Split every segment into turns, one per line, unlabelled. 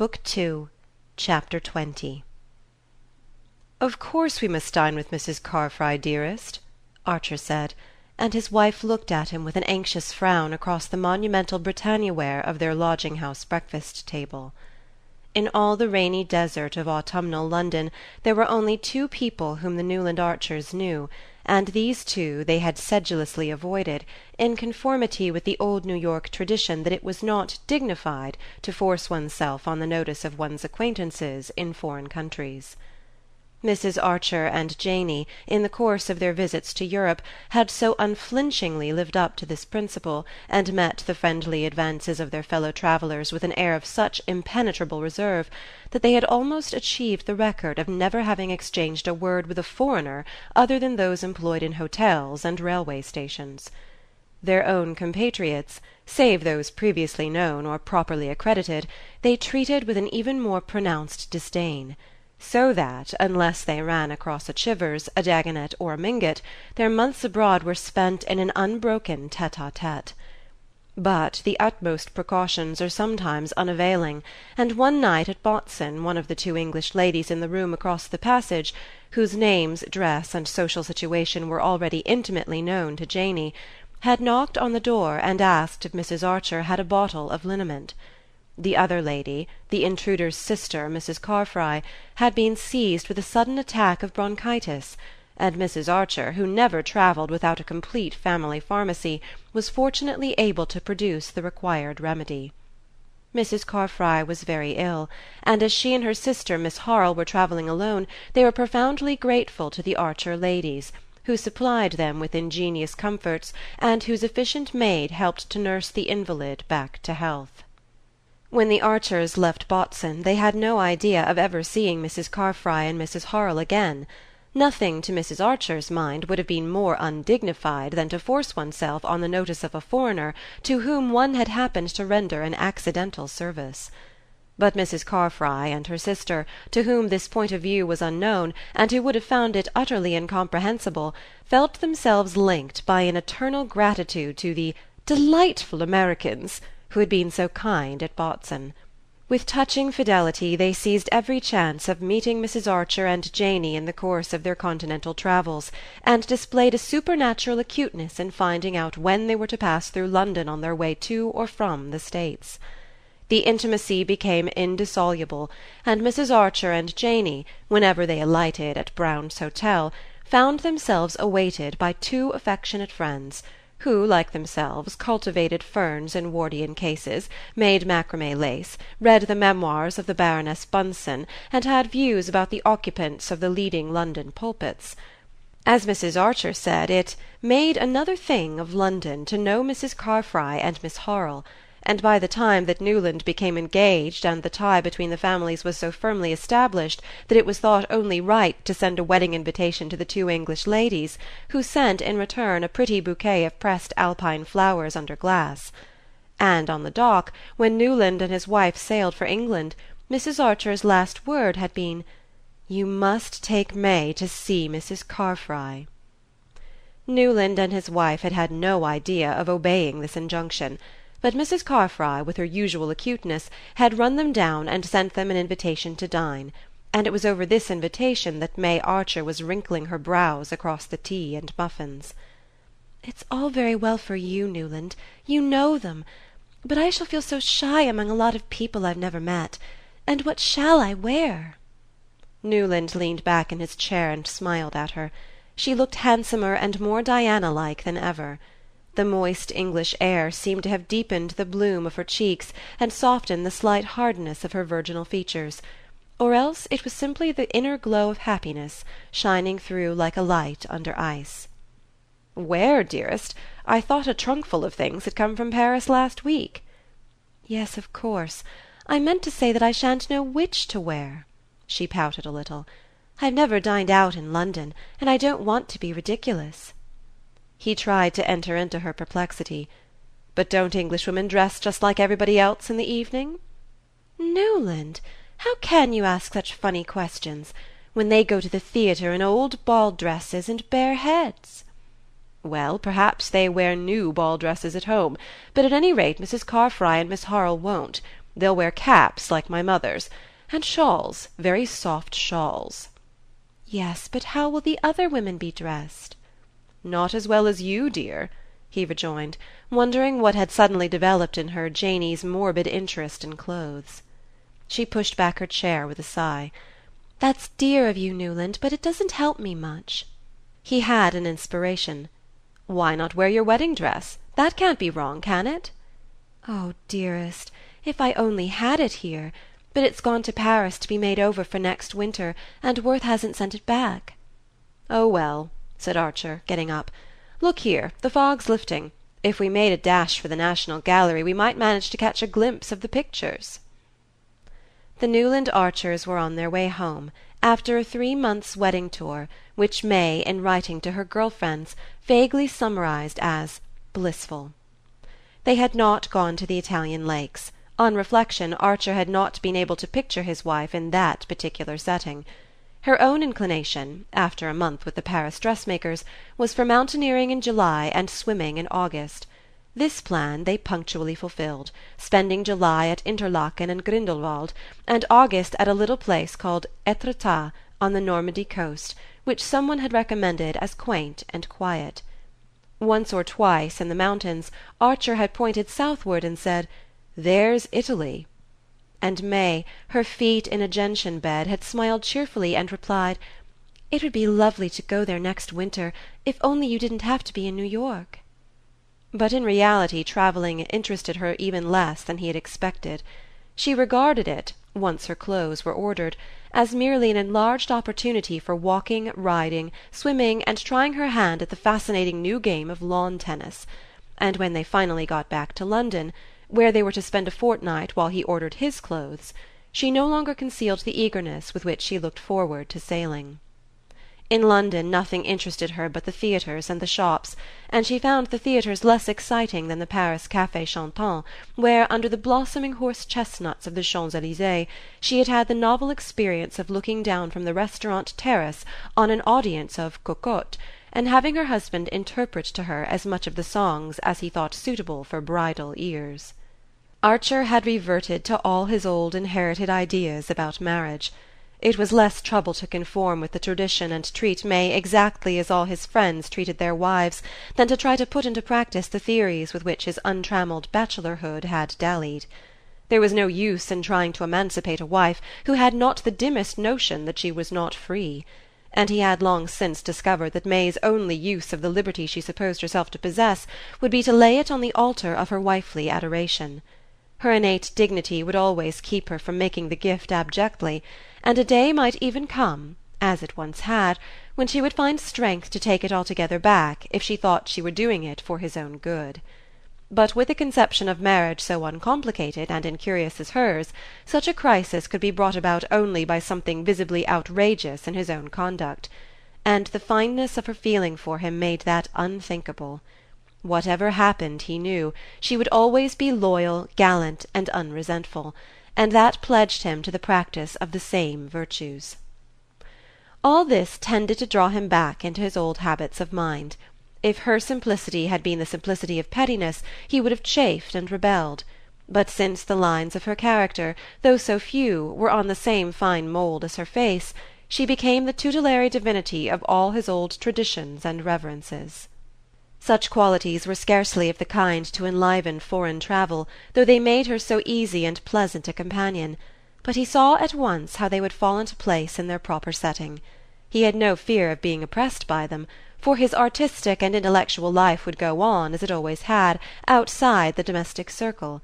Book Two, Chapter XX "Of course we must dine with Mrs. Carfry, dearest," Archer said, and his wife looked at him with an anxious frown across the monumental Britannia ware of their lodging house breakfast table. In all the rainy desert of autumnal London there were only two people whom the Newland Archers knew, and these two they had sedulously avoided, in conformity with the old New York tradition that it was not "dignified" to force one's self on the notice of one's acquaintances in foreign countries. Mrs. Archer and Janey, in the course of their visits to Europe, had so unflinchingly lived up to this principle, and met the friendly advances of their fellow travellers with an air of such impenetrable reserve, that they had almost achieved the record of never having exchanged a word with a foreigner other than those employed in hotels and railway stations. Their own compatriots, save those previously known or properly accredited, they treated with an even more pronounced disdain so that, unless they ran across a Chivers, a Dagonet or a Mingott, their months abroad were spent in an unbroken tete a tete. But the utmost precautions are sometimes unavailing, and one night at Botzen one of the two English ladies in the room across the passage, whose names, dress and social situation were already intimately known to Janey, had knocked on the door and asked if Mrs. Archer had a bottle of liniment. The other lady, the intruder's sister, Mrs. Carfry, had been seized with a sudden attack of bronchitis, and Mrs. Archer, who never travelled without a complete family pharmacy, was fortunately able to produce the required remedy. Mrs. Carfry was very ill, and as she and her sister Miss Harle were travelling alone they were profoundly grateful to the Archer ladies, who supplied them with ingenious comforts and whose efficient maid helped to nurse the invalid back to health. When the Archers left Botzen they had no idea of ever seeing Mrs. Carfry and Mrs. Harle again. Nothing, to Mrs. Archer's mind, would have been more undignified than to force oneself on the notice of a foreigner to whom one had happened to render an accidental service. But Mrs. Carfry and her sister, to whom this point of view was unknown and who would have found it utterly incomprehensible, felt themselves linked by an eternal gratitude to the "delightful Americans" who had been so kind at Botzen. With touching fidelity they seized every chance of meeting Mrs. Archer and Janey in the course of their continental travels, and displayed a supernatural acuteness in finding out when they were to pass through London on their way to or from the States. The intimacy became indissoluble, and Mrs. Archer and Janey, whenever they alighted at Brown's Hotel, found themselves awaited by two affectionate friends who, like themselves, cultivated ferns in Wardian cases, made macrame lace, read the memoirs of the Baroness Bunsen, and had views about the occupants of the leading London pulpits. As Mrs. Archer said, it "made another thing of London to know Mrs. Carfry and Miss Harle and by the time that Newland became engaged and the tie between the families was so firmly established that it was thought only right to send a wedding invitation to the two English ladies, who sent in return a pretty bouquet of pressed Alpine flowers under glass. And on the dock, when Newland and his wife sailed for England, Mrs. Archer's last word had been "You must take May to see Mrs. Carfry." Newland and his wife had had no idea of obeying this injunction but Mrs. Carfry, with her usual acuteness, had run them down and sent them an invitation to dine, and it was over this invitation that May Archer was wrinkling her brows across the tea and muffins. "It's all very well for you, Newland; you know them; but I shall feel so shy among a lot of people I've never met. And what shall I wear?" Newland leaned back in his chair and smiled at her. She looked handsomer and more Diana like than ever. The moist English air seemed to have deepened the bloom of her cheeks and softened the slight hardness of her virginal features; or else it was simply the inner glow of happiness, shining through like a light under ice. "Where, dearest? I thought a trunkful of things had come from Paris last week." "Yes, of course. I meant to say that I shan't know which to wear." She pouted a little. "I've never dined out in London, and I don't want to be ridiculous." He tried to enter into her perplexity. "But don't Englishwomen dress just like everybody else in the evening?" "Newland, how can you ask such funny questions, when they go to the theatre in old ball dresses and bare heads?" "Well, perhaps they wear new ball dresses at home; but at any rate Mrs. Carfry and Miss Harle won't. They'll wear caps like my mother's, and shawls, very soft shawls."
"Yes, but how will the other women be dressed?"
"Not as well as you, dear," he rejoined, wondering what had suddenly developed in her Janey's morbid interest in clothes. She pushed back her chair with a sigh.
"That's dear of you, Newland, but it doesn't help me much."
He had an inspiration. "Why not wear your wedding dress? That can't be wrong, can it?"
"Oh, dearest, if I only had it here! But it's gone to Paris to be made over for next winter, and Worth hasn't sent it back."
"Oh well," said Archer, getting up. "Look here, the fog's lifting. If we made a dash for the National Gallery we might manage to catch a glimpse of the pictures." The Newland Archers were on their way home, after a three months' wedding tour which May, in writing to her girl friends, vaguely summarized as blissful. They had not gone to the Italian lakes; on reflection Archer had not been able to picture his wife in that particular setting. Her own inclination, after a month with the Paris dressmakers, was for mountaineering in July and swimming in August. This plan they punctually fulfilled, spending July at Interlaken and Grindelwald, and August at a little place called Etretat on the Normandy coast, which some one had recommended as quaint and quiet. Once or twice, in the mountains, Archer had pointed southward and said, "There's Italy!" And May, her feet in a gentian bed, had smiled cheerfully and replied: "It would be lovely to go there next winter if only you didn't have to be in New York." But in reality travelling interested her even less than he had expected. She regarded it, once her clothes were ordered, as merely an enlarged opportunity for walking, riding, swimming and trying her hand at the fascinating new game of lawn tennis; and when they finally got back to London where they were to spend a fortnight while he ordered his clothes, she no longer concealed the eagerness with which she looked forward to sailing. In London nothing interested her but the theatres and the shops, and she found the theatres less exciting than the Paris Café Chantant, where, under the blossoming horse chestnuts of the Champs Elysees, she had had the novel experience of looking down from the restaurant terrace on an audience of cocottes and having her husband interpret to her as much of the songs as he thought suitable for bridal ears. Archer had reverted to all his old inherited ideas about marriage. It was less trouble to conform with the tradition and treat May exactly as all his friends treated their wives than to try to put into practice the theories with which his untrammelled bachelorhood had dallied. There was no use in trying to emancipate a wife who had not the dimmest notion that she was not free; and he had long since discovered that May's only use of the liberty she supposed herself to possess would be to lay it on the altar of her wifely adoration. Her innate dignity would always keep her from making the gift abjectly, and a day might even come, as it once had, when she would find strength to take it altogether back if she thought she were doing it for his own good. But with a conception of marriage so uncomplicated and incurious as hers, such a crisis could be brought about only by something visibly outrageous in his own conduct; and the fineness of her feeling for him made that unthinkable. Whatever happened, he knew, she would always be loyal, gallant and unresentful; and that pledged him to the practice of the same virtues. All this tended to draw him back into his old habits of mind. If her simplicity had been the simplicity of pettiness he would have chafed and rebelled; but since the lines of her character, though so few, were on the same fine mould as her face, she became the tutelary divinity of all his old traditions and reverences. Such qualities were scarcely of the kind to enliven foreign travel, though they made her so easy and pleasant a companion; but he saw at once how they would fall into place in their proper setting. He had no fear of being oppressed by them, for his artistic and intellectual life would go on, as it always had, outside the domestic circle;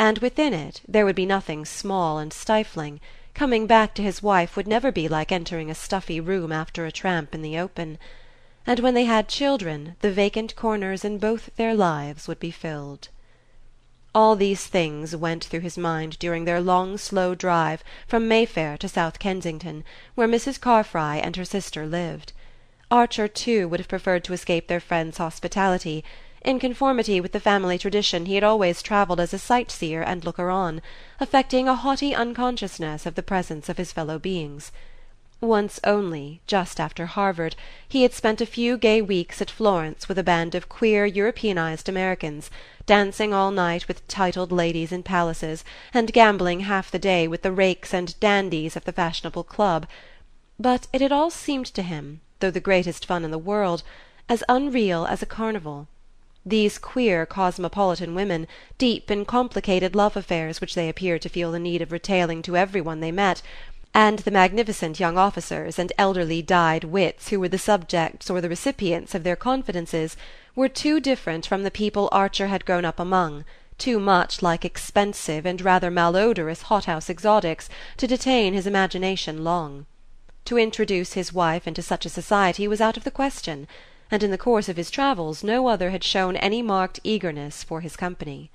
and within it there would be nothing small and stifling; coming back to his wife would never be like entering a stuffy room after a tramp in the open and when they had children the vacant corners in both their lives would be filled. All these things went through his mind during their long slow drive from Mayfair to South Kensington, where Mrs. Carfry and her sister lived. Archer too would have preferred to escape their friend's hospitality; in conformity with the family tradition he had always travelled as a sight seer and looker on, affecting a haughty unconsciousness of the presence of his fellow beings. Once only, just after Harvard, he had spent a few gay weeks at Florence with a band of queer Europeanized Americans, dancing all night with titled ladies in palaces, and gambling half the day with the rakes and dandies of the fashionable club; but it had all seemed to him, though the greatest fun in the world, as unreal as a carnival. These queer cosmopolitan women, deep in complicated love affairs which they appeared to feel the need of retailing to every one they met and the magnificent young officers and elderly dyed wits who were the subjects or the recipients of their confidences, were too different from the people Archer had grown up among, too much like expensive and rather malodorous hothouse exotics, to detain his imagination long. To introduce his wife into such a society was out of the question, and in the course of his travels no other had shown any marked eagerness for his company.